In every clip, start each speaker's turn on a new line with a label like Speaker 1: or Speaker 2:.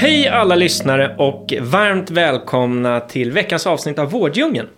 Speaker 1: Hej alla lyssnare och varmt välkomna till veckans avsnitt av Vårddjungeln.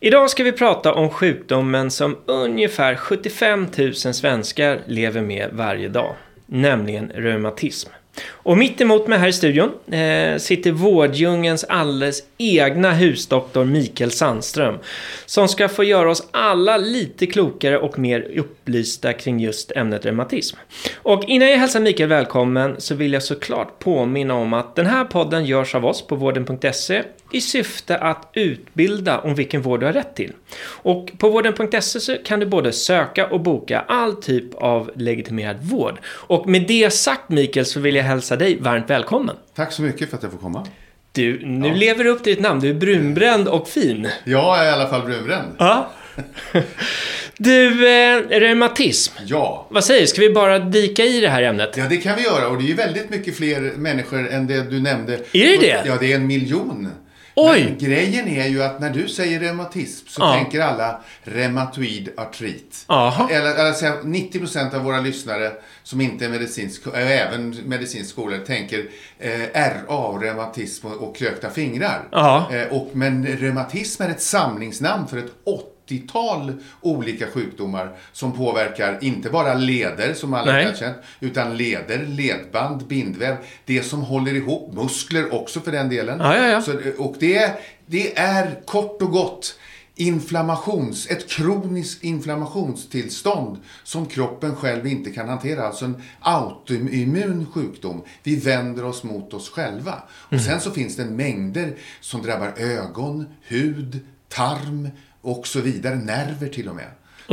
Speaker 1: Idag ska vi prata om sjukdomen som ungefär 75 000 svenskar lever med varje dag, nämligen reumatism. Och mitt emot mig här i studion eh, sitter Vårdjungens alldeles egna husdoktor Mikael Sandström. Som ska få göra oss alla lite klokare och mer upplysta kring just ämnet reumatism. Och innan jag hälsar Mikael välkommen så vill jag såklart påminna om att den här podden görs av oss på vården.se i syfte att utbilda om vilken vård du har rätt till. Och på vården.se så kan du både söka och boka all typ av legitimerad vård. Och med det sagt Mikael så vill jag hälsa dig varmt välkommen.
Speaker 2: Tack så mycket för att jag får komma.
Speaker 1: Du, nu ja. lever du upp till ditt namn. Du är brunbränd och fin.
Speaker 2: Jag är i alla fall brunbränd.
Speaker 1: Ja. Du, eh, reumatism.
Speaker 2: Ja.
Speaker 1: Vad säger du? Ska vi bara dika i det här ämnet?
Speaker 2: Ja, det kan vi göra. Och det är ju väldigt mycket fler människor än det du nämnde.
Speaker 1: Är det det?
Speaker 2: Ja, det är en miljon.
Speaker 1: Oj!
Speaker 2: Men grejen är ju att när du säger reumatism så ja. tänker alla reumatoid artrit.
Speaker 1: Aha.
Speaker 2: Eller, eller säga, 90% av våra lyssnare som inte är medicinsk, äh, även medicinskt skolade tänker eh, RA, reumatism och, och krökta fingrar. Eh, och, men reumatism är ett samlingsnamn för ett 80-tal olika sjukdomar som påverkar inte bara leder, som alla har känt, utan leder, ledband, bindväv, det som håller ihop, muskler också för den delen.
Speaker 1: Ja, ja, ja.
Speaker 2: Så, och det, det är kort och gott inflammations, ett kroniskt inflammationstillstånd som kroppen själv inte kan hantera. Alltså en autoimmun sjukdom. Vi vänder oss mot oss själva. Och mm. sen så finns det mängder som drabbar ögon, hud, tarm, och så vidare. Nerver till och med.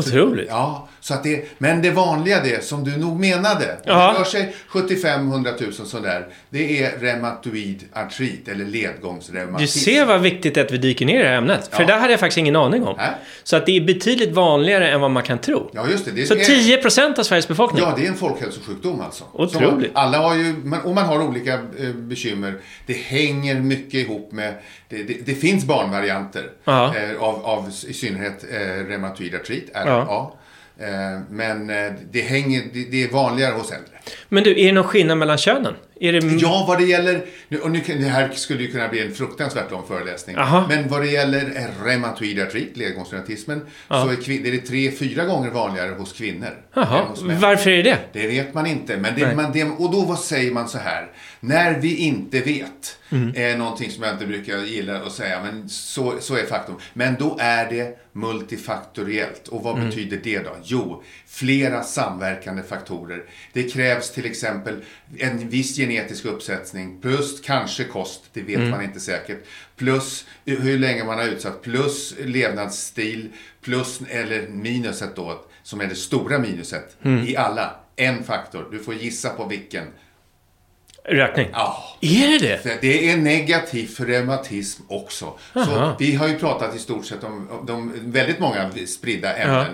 Speaker 1: Otroligt.
Speaker 2: Ja, så att det, men det vanliga det som du nog menade, ja. det rör sig 75-100 000 sådär, det är reumatoid artrit eller ledgångsreumatism.
Speaker 1: Du ser vad viktigt det är att vi dyker ner i det här ämnet. För ja. det hade jag faktiskt ingen aning om. Äh? Så att det är betydligt vanligare än vad man kan tro.
Speaker 2: Ja, just det. det
Speaker 1: så är, 10% av Sveriges befolkning?
Speaker 2: Ja, det är en folkhälsosjukdom alltså.
Speaker 1: Otroligt.
Speaker 2: alla har ju, och man har olika eh, bekymmer. Det hänger mycket ihop med, det, det, det finns barnvarianter eh, av, av i synnerhet eh, reumatoid artrit, RA. Ja. Eh, men eh, det, hänger, det är vanligare hos äldre.
Speaker 1: Men du, är det någon skillnad mellan könen? Är det...
Speaker 2: Ja, vad det gäller... Och nu, det här skulle ju kunna bli en fruktansvärt lång föreläsning.
Speaker 1: Aha.
Speaker 2: Men vad det gäller reumatoid artrit, ledgångsreumatismen, så är, kvin- är det tre, fyra gånger vanligare hos kvinnor.
Speaker 1: Hos Varför är det
Speaker 2: det? vet man inte. Men det, man, det, och då vad säger man så här. När vi inte vet, mm. är någonting som jag inte brukar gilla att säga, men så, så är faktum. Men då är det multifaktoriellt. Och vad mm. betyder det då? Jo, flera samverkande faktorer. Det krävs till exempel en viss genetisk uppsättning plus kanske kost, det vet mm. man inte säkert. Plus hur länge man har utsatt, plus levnadsstil, plus eller minuset då, som är det stora minuset mm. i alla. En faktor, du får gissa på vilken.
Speaker 1: Rökning?
Speaker 2: Ja.
Speaker 1: Är det det?
Speaker 2: Det är negativt för reumatism också. Aha. Så vi har ju pratat i stort sett om, om de väldigt många spridda ämnen.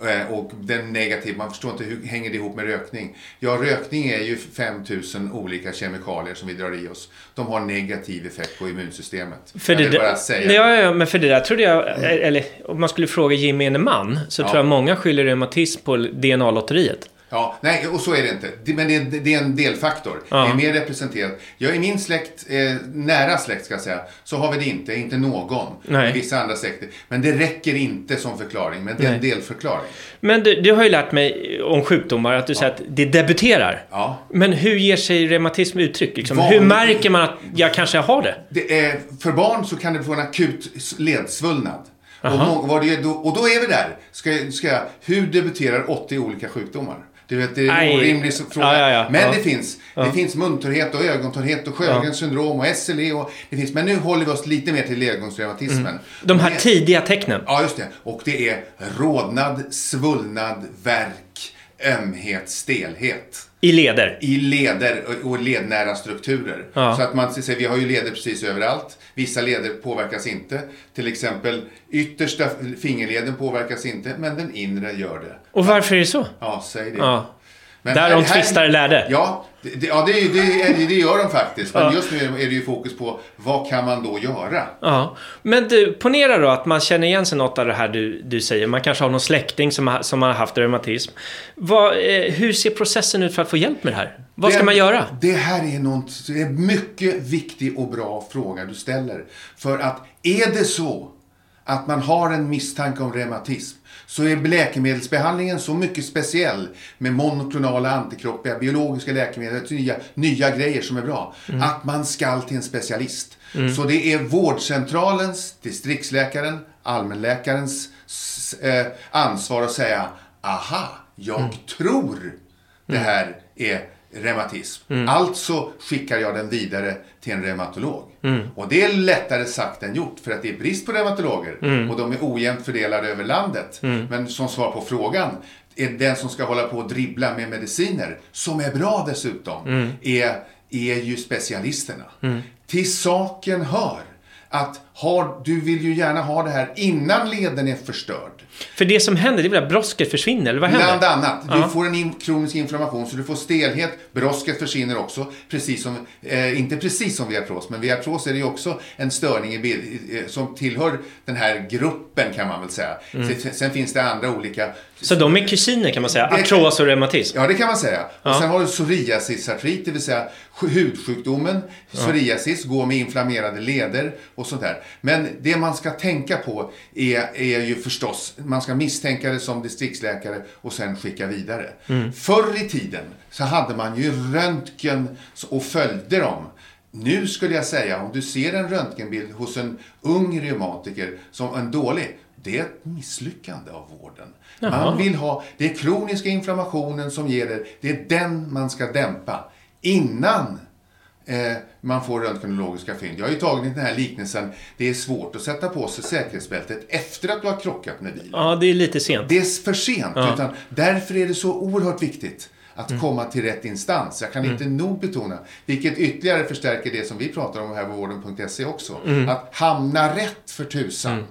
Speaker 2: Ja. Eh, och den negativa, man förstår inte hur hänger det ihop med rökning? Ja, rökning är ju 5000 olika kemikalier som vi drar i oss. De har negativ effekt på immunsystemet.
Speaker 1: För jag vill bara säga ja, ja, men för det där trodde jag, eller om man skulle fråga gemene man, så ja. tror jag många skyller reumatism på DNA-lotteriet.
Speaker 2: Ja, nej, och så är det inte. Men det är, det är en delfaktor. Ja. Det är mer representerat. Jag i min släkt, eh, nära släkt ska jag säga, så har vi det inte. Inte någon. Nej. I vissa andra släkter. Men det räcker inte som förklaring. Men det är en delförklaring.
Speaker 1: Men du, du, har ju lärt mig om sjukdomar att du ja. säger att det debuterar.
Speaker 2: Ja.
Speaker 1: Men hur ger sig reumatism uttryck? Liksom? Hur märker man att jag kanske har det?
Speaker 2: det är, för barn så kan det få en akut ledsvullnad. Och, vad det, och då är vi där. Ska, ska, hur debuterar 80 olika sjukdomar? Du vet, det är en orimlig fråga.
Speaker 1: Ja, ja, ja.
Speaker 2: Men det finns. Det finns muntorrhet och ögontorrhet och Sjögrens syndrom och SLE. Och det finns. Men nu håller vi oss lite mer till ledgångsreumatismen. Mm.
Speaker 1: De här tidiga tecknen.
Speaker 2: Ja, just det. Och det är rodnad, svullnad, värk, ömhet, stelhet.
Speaker 1: I leder?
Speaker 2: I leder och lednära strukturer.
Speaker 1: Ja.
Speaker 2: Så att man säger, vi har ju leder precis överallt. Vissa leder påverkas inte. Till exempel yttersta fingerleden påverkas inte, men den inre gör det.
Speaker 1: Och varför är det så?
Speaker 2: Ja, säg det.
Speaker 1: Ja.
Speaker 2: Men
Speaker 1: Där de tvistar lärde.
Speaker 2: Ja, det, ja det, det, det, gör de faktiskt. Men
Speaker 1: Ja.
Speaker 2: just nu är det ju fokus på vad kan man då göra?
Speaker 1: Ja. Men du, ponera då att man känner igen sig något av det här du, du säger. Man kanske har någon släkting som har, som har haft reumatism. Vad, eh, hur ser processen ut för att få hjälp med det här? Vad ska
Speaker 2: Det-
Speaker 1: man göra?
Speaker 2: Det här är, något, det är en mycket viktig och bra fråga du ställer. För att är det så att man har en misstanke om reumatism så är läkemedelsbehandlingen så mycket speciell med monoklonala antikroppar, biologiska läkemedel, nya, nya grejer som är bra, att man ska till en specialist. Så det är vårdcentralens, distriktsläkaren, allmänläkarens eh, ansvar att säga aha, jag tror det här är reumatism. Alltså skickar jag den vidare till en reumatolog. Och det är lättare sagt än gjort för att det är brist på reumatologer och de är ojämnt fördelade över landet. Men som svar på frågan, är den som ska hålla på och dribbla med mediciner, som är bra dessutom, är, är ju specialisterna. Till saken hör att har, du vill ju gärna ha det här innan leden är förstörd.
Speaker 1: För det som händer, det är väl att brosket försvinner, eller vad händer?
Speaker 2: Bland annat. Du får en in, kronisk inflammation så du får stelhet. Brosket försvinner också. Precis som, eh, inte precis som viartros, men viartros är det ju också en störning i eh, som tillhör den här gruppen kan man väl säga. Sen, sen finns det andra olika.
Speaker 1: Så de är kusiner kan man säga, artros och reumatism?
Speaker 2: Ja, det kan man säga.
Speaker 1: Ja.
Speaker 2: Och sen har du psoriasisartrit, det vill säga hudsjukdomen. Psoriasis går med inflammerade leder och sånt där. Men det man ska tänka på är, är ju förstås, man ska misstänka det som distriktsläkare och sen skicka vidare. Förr i tiden så hade man ju röntgen och följde dem. Nu skulle jag säga, om du ser en röntgenbild hos en ung reumatiker som en dålig, det är ett misslyckande av vården.
Speaker 1: Jaha.
Speaker 2: Man vill ha, det är kroniska inflammationen som ger det, det är den man ska dämpa innan eh, man får röntgenologiska fynd. Jag har ju tagit den här liknelsen, det är svårt att sätta på sig säkerhetsbältet efter att du har krockat med bilen.
Speaker 1: Ja, det är lite sent.
Speaker 2: Det är för sent,
Speaker 1: Ja.
Speaker 2: utan därför är det så oerhört viktigt att komma till rätt instans. Jag kan inte nog betona, vilket ytterligare förstärker det som vi pratar om här på vården.se också. Att hamna rätt för tusan.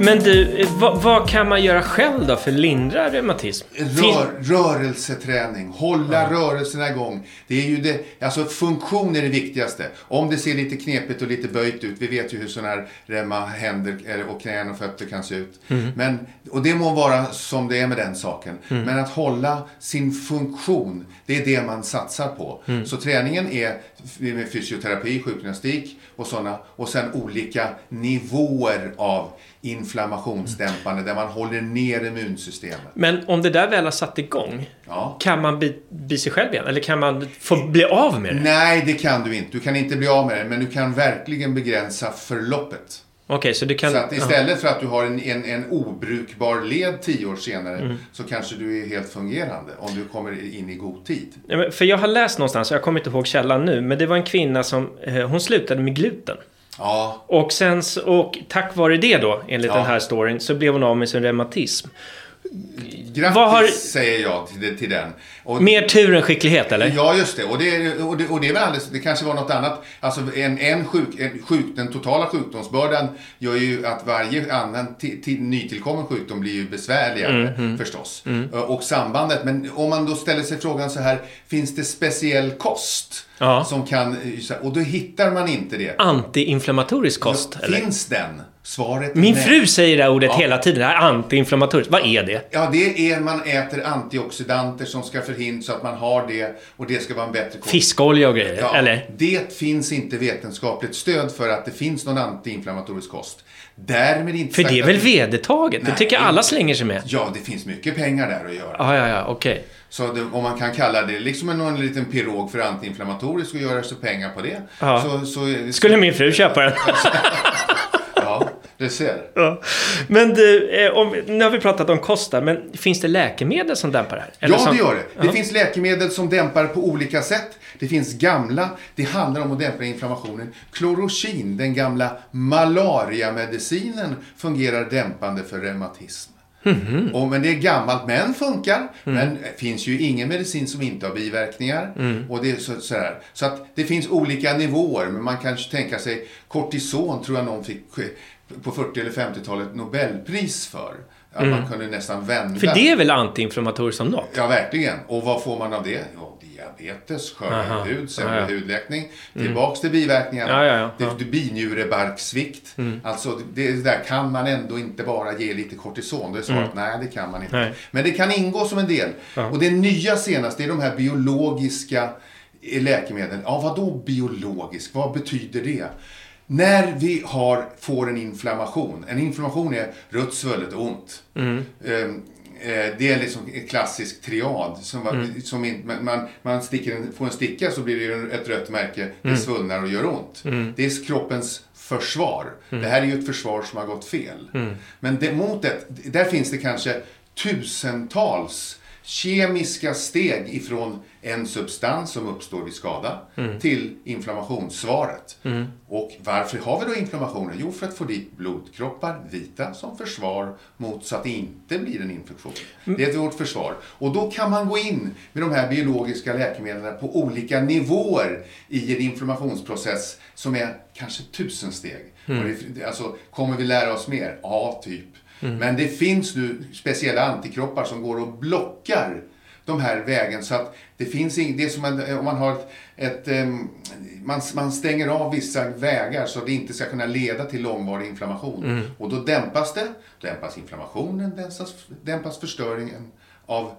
Speaker 1: Men du, vad, vad kan man göra själv då för att lindra reumatism?
Speaker 2: Rör, rörelseträning, hålla rörelserna igång. Det är ju det, alltså funktion är det viktigaste. Om det ser lite knepigt och lite böjt ut, vi vet ju hur sådana här remma händer och knän och fötter kan se ut. Men, och det må vara som det är med den saken. Men att hålla sin funktion, det är det man satsar på. Så träningen är med fysioterapi, sjukgymnastik och sådana. Och sen olika nivåer av inflammationsdämpande där man håller ner immunsystemet.
Speaker 1: Men om det där väl har satt igång,
Speaker 2: Ja.
Speaker 1: kan man bli, bli sig själv igen? Eller kan man få bli av med det?
Speaker 2: Nej, det kan du inte. Du kan inte bli av med det, men du kan verkligen begränsa förloppet.
Speaker 1: Okej, så kan...
Speaker 2: Så att istället för att du har en, en, en obrukbar led tio år senare
Speaker 1: Mm.
Speaker 2: så kanske du är helt fungerande om du kommer in i god tid.
Speaker 1: Ja, För jag har läst någonstans, jag kommer inte ihåg källan nu, men det var en kvinna som, eh, hon slutade med gluten.
Speaker 2: Ja,
Speaker 1: Och sen, och tack vare det då, enligt
Speaker 2: Ja.
Speaker 1: den här storyn, så blev hon av med sin reumatism.
Speaker 2: Grattis
Speaker 1: Vad har-
Speaker 2: säger jag till, till den. Och,
Speaker 1: Mer tur än skicklighet, eller?
Speaker 2: Ja, just det. Och det, och det, och det är väl alldeles, det kanske var något annat. Alltså en, en sjuk, en sjuk, den totala sjukdomsbördan gör ju att varje annan ti, ti, nytillkommen sjukdom blir ju besvärligare
Speaker 1: Mm,
Speaker 2: förstås. Och sambandet. Men om man då ställer sig frågan så här, finns det speciell kost?
Speaker 1: Ja.
Speaker 2: Som kan, och då hittar man inte det.
Speaker 1: Antiinflammatorisk kost, eller?
Speaker 2: Finns den? Svaret
Speaker 1: Min
Speaker 2: nej.
Speaker 1: fru säger det här ordet
Speaker 2: Ja.
Speaker 1: hela tiden. Det här antiinflammatoriskt. Vad är det?
Speaker 2: Ja, det är man äter antioxidanter som ska förhindra så att man har det och det ska vara en bättre kost.
Speaker 1: Fiskolja och grejer,
Speaker 2: Ja,
Speaker 1: eller?
Speaker 2: Det finns inte vetenskapligt stöd för att det finns någon antiinflammatorisk kost. Därmed inte
Speaker 1: För det är väl vedertaget? Det tycker jag alla slänger sig med.
Speaker 2: Ja, det finns mycket pengar där att göra.
Speaker 1: Ja, ja, ja, okej.
Speaker 2: Så det, om man kan kalla det liksom en, någon liten pirog för antiinflammatorisk och göra sig pengar på det.
Speaker 1: Ja.
Speaker 2: Så, så,
Speaker 1: Skulle min fru köpa den?
Speaker 2: Det ser.
Speaker 1: Ja. Men du, eh, om, nu har vi pratat om kost där, men finns det läkemedel som dämpar det här? Eller
Speaker 2: ja,
Speaker 1: som,
Speaker 2: det gör det. Det
Speaker 1: Ja.
Speaker 2: finns läkemedel som dämpar på olika sätt. Det finns gamla, det handlar om att dämpa inflammationen. Klorokin, den gamla malariamedicinen, fungerar dämpande för reumatism. Mm. Och, men det är gammalt men funkar. Mm. Men det finns ju ingen medicin som inte har biverkningar. Mm. Och det är så, sådär. så att det finns olika nivåer. Men man kan tänka sig kortison tror jag någon fick på 40 eller 50-talet Nobelpris för. Att mm. man kunde nästan vända.
Speaker 1: För det är väl antiinflammatoriskt som något?
Speaker 2: Ja, verkligen. Och vad får man av det? Jo, diabetes, skörare hud, sämre hudläkning. Mm. Tillbaks till biverkningarna.
Speaker 1: Ja, ja, ja.
Speaker 2: Det, binjurebarksvikt. Mm. Alltså, det, det, där kan man ändå inte bara ge lite kortison. Det är svaret, mm. nej det kan man inte. Nej. Men det kan ingå som en del. Och det nya senast, det är de här biologiska läkemedlen. Ja, vad då biologisk? Vad betyder det? När vi har, får en inflammation, en inflammation är rött, svullet och ont. Mm. Um, det är liksom en klassisk triad. Som, mm. som man, man sticker en, får en sticka så blir det ett rött märke, det mm. svullnar och gör ont. Mm. Det är kroppens försvar. Mm. Det här är ju ett försvar som har gått fel. Mm. Men det, mot det, där finns det kanske tusentals kemiska steg ifrån en substans som uppstår vid skada mm. till inflammationssvaret. Mm. Och varför har vi då inflammationer? Jo, för att få dit blodkroppar, vita, som försvar mot så att det inte blir en infektion. Mm. Det är vårt försvar. Och då kan man gå in med de här biologiska läkemedlen på olika nivåer i en inflammationsprocess som är kanske tusen steg. Mm. Det, alltså, kommer vi lära oss mer? Ja, typ. Mm. Men det finns nu speciella antikroppar som går och blockar de här vägen så att det finns inget, det är som en, om man har ett, ett um, man, man stänger av vissa vägar så att det inte ska kunna leda till långvarig inflammation. Mm. Och då dämpas det, dämpas inflammationen, dämpas, dämpas förstöringen av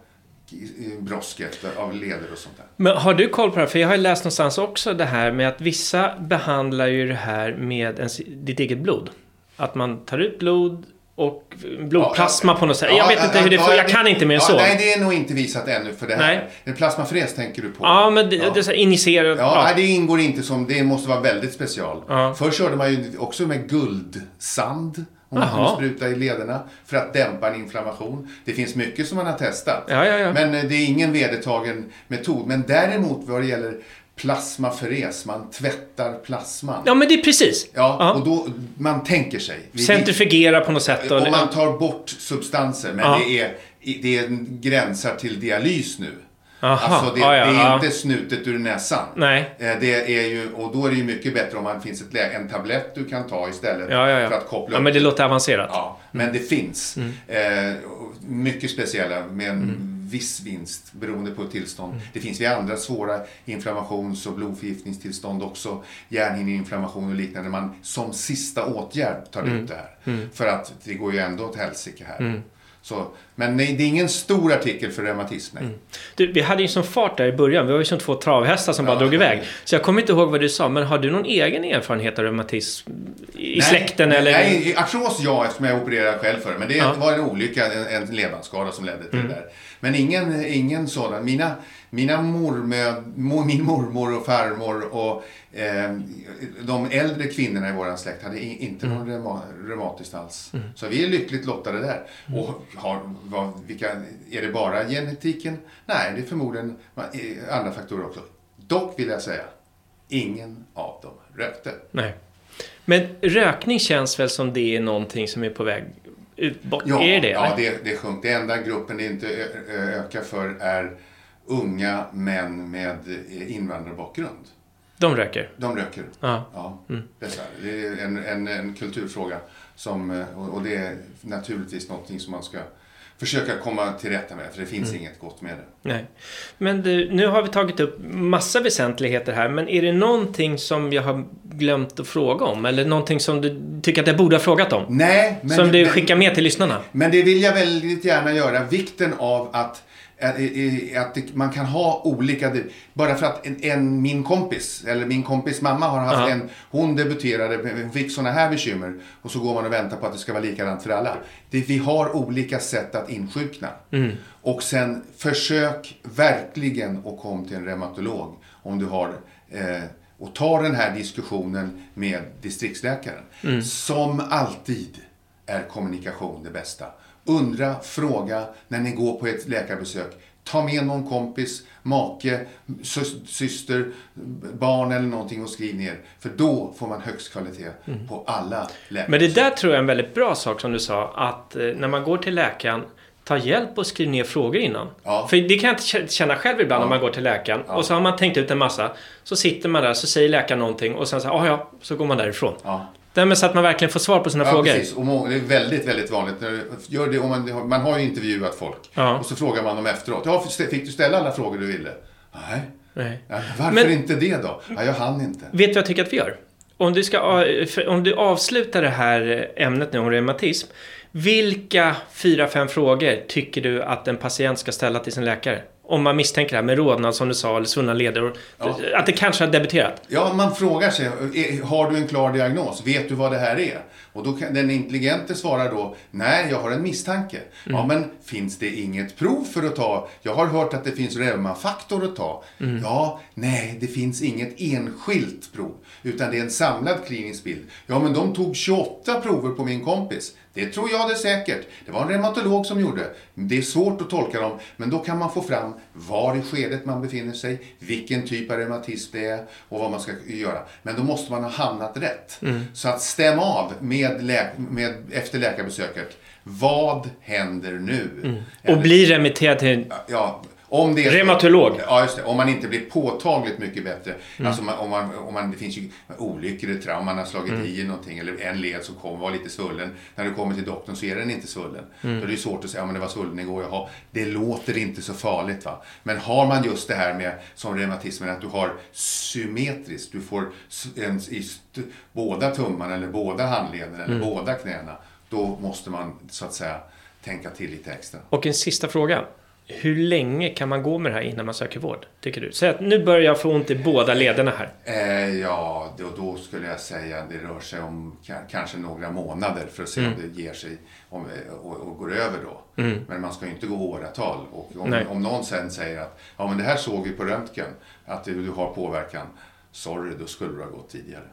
Speaker 2: brosket av leder och sånt där.
Speaker 1: Men har du koll på det här? För jag har läst någonstans också det här med att vissa behandlar ju det här med ens, ditt eget blod. Att man tar ut blod och blodplasma ja, på något sätt. Ja, jag vet inte hur det ja, Jag kan inte mer än så.
Speaker 2: Nej, det är nog inte visat ännu för det här. Nej. En plasmafräs tänker du på.
Speaker 1: Ja, men det, ja. det är injicerat.
Speaker 2: Ja, Nej, det ingår inte som... Det måste vara väldigt special. Ja. Förr körde man ju också med guldsand. Om man kunde spruta i lederna för att dämpa en inflammation. Det finns mycket som man har testat.
Speaker 1: Ja, ja, ja.
Speaker 2: Men eh, det är ingen vedertagen metod. Men däremot vad det gäller plasmaferes, man tvättar plasman.
Speaker 1: Ja, men det är precis.
Speaker 2: Ja, ja. och då, man tänker sig.
Speaker 1: Centrifugera på något sätt.
Speaker 2: Och, och man tar bort substanser, men ja. det, är, det är gränsar till dialys nu. Aha, alltså det, ah, ja, det är inte snutet ur näsan.
Speaker 1: Nej.
Speaker 2: Eh, det är ju, och då är det ju mycket bättre om det finns ett, en tablett du kan ta istället
Speaker 1: ja, ja,
Speaker 2: för att koppla
Speaker 1: Ja, men det låter avancerat.
Speaker 2: Ja, men mm. det finns. Mm. Eh, mycket speciella med mm viss vinst beroende på tillstånd. Mm. Det finns vid andra svåra inflammations och blodförgiftningstillstånd också, hjärnhinneinflammation och liknande, man som sista åtgärd tar mm. ut det här. Mm. För att det går ju ändå åt helsike här. Mm. Så, men nej, det är ingen stor artikel för reumatism. Mm.
Speaker 1: Du, vi hade ju som fart där i början. Vi var ju som två travhästar som ja, bara drog iväg. Så jag kommer inte ihåg vad du sa. Men har du någon egen erfarenhet av reumatism i nej, släkten? Eller?
Speaker 2: Nej, artros ja, eftersom jag opererade själv för det. Men det ja. var en olycka, en, en levnadsskada som ledde till mm. det där. Men ingen, ingen sådan. Mina, mina mormö, min mormor och farmor och eh, de äldre kvinnorna i vår släkt hade inte mm. någon reuma, reumatiskt alls. Mm. Så vi är lyckligt lottade där. Mm. Och har, vad, vilka, är det bara genetiken? Nej, det är förmodligen andra faktorer också. Dock vill jag säga, ingen av dem rökte.
Speaker 1: Nej. Men rökning känns väl som det är någonting som är på väg utbort?
Speaker 2: Ja,
Speaker 1: är det?
Speaker 2: Ja, det, det sjönk. Det enda gruppen det inte ökar för är unga män med invandrarbakgrund.
Speaker 1: De röker?
Speaker 2: De röker.
Speaker 1: Ja.
Speaker 2: ja mm. Det är en, en, en kulturfråga. Som, och det är naturligtvis någonting som man ska försöka komma till rätta med. För det finns mm. inget gott med det.
Speaker 1: Nej. Men du, nu har vi tagit upp massa väsentligheter här. Men är det någonting som jag har glömt att fråga om? Eller någonting som du tycker att jag borde ha frågat om?
Speaker 2: Nej.
Speaker 1: Men, som du skickar med till lyssnarna?
Speaker 2: Men det vill jag väldigt gärna göra. Vikten av att att man kan ha olika, bara för att en, en, min kompis, eller min kompis mamma har haft uh -huh. en, hon debuterade, fick sådana här bekymmer och så går man och väntar på att det ska vara likadant för alla. Det, vi har olika sätt att insjukna. Mm. Och sen försök verkligen att komma till en reumatolog om du har eh, och ta den här diskussionen med distriktsläkaren. Mm. Som alltid är kommunikation det bästa. Undra, fråga när ni går på ett läkarbesök. ta med någon kompis, make, sys- syster, barn eller någonting och skriv ner. För då får man högst kvalitet på alla läkare.
Speaker 1: Men det där tror jag är en väldigt bra sak som du sa. Att eh, när man går till läkaren, ta hjälp och skriv ner frågor innan.
Speaker 2: Ja.
Speaker 1: För det kan jag inte känna själv ibland
Speaker 2: Ja.
Speaker 1: när man går till läkaren.
Speaker 2: Ja.
Speaker 1: Och så har man tänkt ut en massa. Så sitter man där, så säger läkaren någonting och sen så, ah, ja, så går man därifrån.
Speaker 2: Ja.
Speaker 1: Därmed så att man verkligen får svar på sina
Speaker 2: Ja,
Speaker 1: frågor.
Speaker 2: precis. Och det är väldigt, väldigt vanligt. Gör det, om man, man har ju intervjuat folk.
Speaker 1: Ja.
Speaker 2: Och så frågar man dem efteråt. Ja, fick du ställa alla frågor du ville? Nej.
Speaker 1: Nej.
Speaker 2: Ja, varför
Speaker 1: Men-
Speaker 2: inte det då? Ja, jag hann inte.
Speaker 1: Vet du vad jag tycker att vi gör? Om du, ska, om du avslutar det här ämnet nu om reumatism. Vilka fyra, fem frågor tycker du att en patient ska ställa till sin läkare? Om man misstänker det här med rodnad som du sa, eller svullna leder.
Speaker 2: Ja.
Speaker 1: Att det kanske har debuterat.
Speaker 2: Ja, man frågar sig, är- har du en klar diagnos? Vet du vad det här är? Och då kan den intelligente svarar då, nej, jag har en misstanke. Ja, men finns det inget prov för att ta? Jag har hört att det finns reumafaktor att ta. Ja, nej, det finns inget enskilt prov, utan det är en samlad klinisk bild. Ja, men de tog 28 prover på min kompis. Det tror jag det säkert. Det var en reumatolog som gjorde. Det är svårt att tolka dem, men då kan man få fram var i skedet man befinner sig, vilken typ av reumatism det är och vad man ska göra. Men då måste man ha hamnat rätt. Så att stämma av med, lä- med efter läkarbesöket. Vad händer nu?
Speaker 1: Och
Speaker 2: Eller-
Speaker 1: bli remitterad till...
Speaker 2: Ja, om det
Speaker 1: Reumatolog.
Speaker 2: Ja, just det. Om man inte blir påtagligt mycket bättre. Alltså man- om man, om man, det finns ju olyckor, ett trauma, man har slagit i någonting eller en led som kom var lite svullen. När du kommer till doktorn så är den inte svullen. Då är det svårt att säga, ja men det var svullen igår, jaha. Det låter inte så farligt va. Men har man just det här med, som reumatismen, att du har symmetriskt, du får en, i båda tummarna eller båda handlederna eller båda knäna. Då måste man så att säga tänka till lite extra.
Speaker 1: Och en sista fråga. Hur länge kan man gå med det här innan man söker vård? Tycker du? Säg att nu börjar jag få ont i båda lederna här.
Speaker 2: Eh, ja, då, då skulle jag säga att det rör sig om ka- kanske några månader för att se om det ger sig om, eh, och, och går över då. Men man ska ju inte gå åratal. Och om,
Speaker 1: Nej.
Speaker 2: om någon sen säger att ja, men det här såg vi på röntgen, att du, du har påverkan. Sorry, då skulle du ha gått tidigare.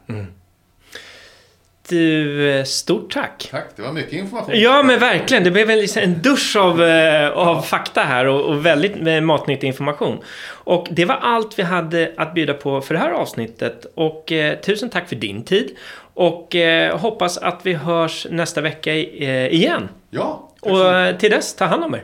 Speaker 1: Du, eh, stort tack!
Speaker 2: Tack, det var mycket information.
Speaker 1: Ja, men verkligen. Det blev en, liksom en dusch av, eh, av fakta här och, och väldigt eh, matnyttig information. Och det var allt vi hade att bjuda på för det här avsnittet. Och eh, tusen tack för din tid. Och eh, hoppas att vi hörs nästa vecka i- eh, igen.
Speaker 2: Ja,
Speaker 1: Och till dess, ta hand om er.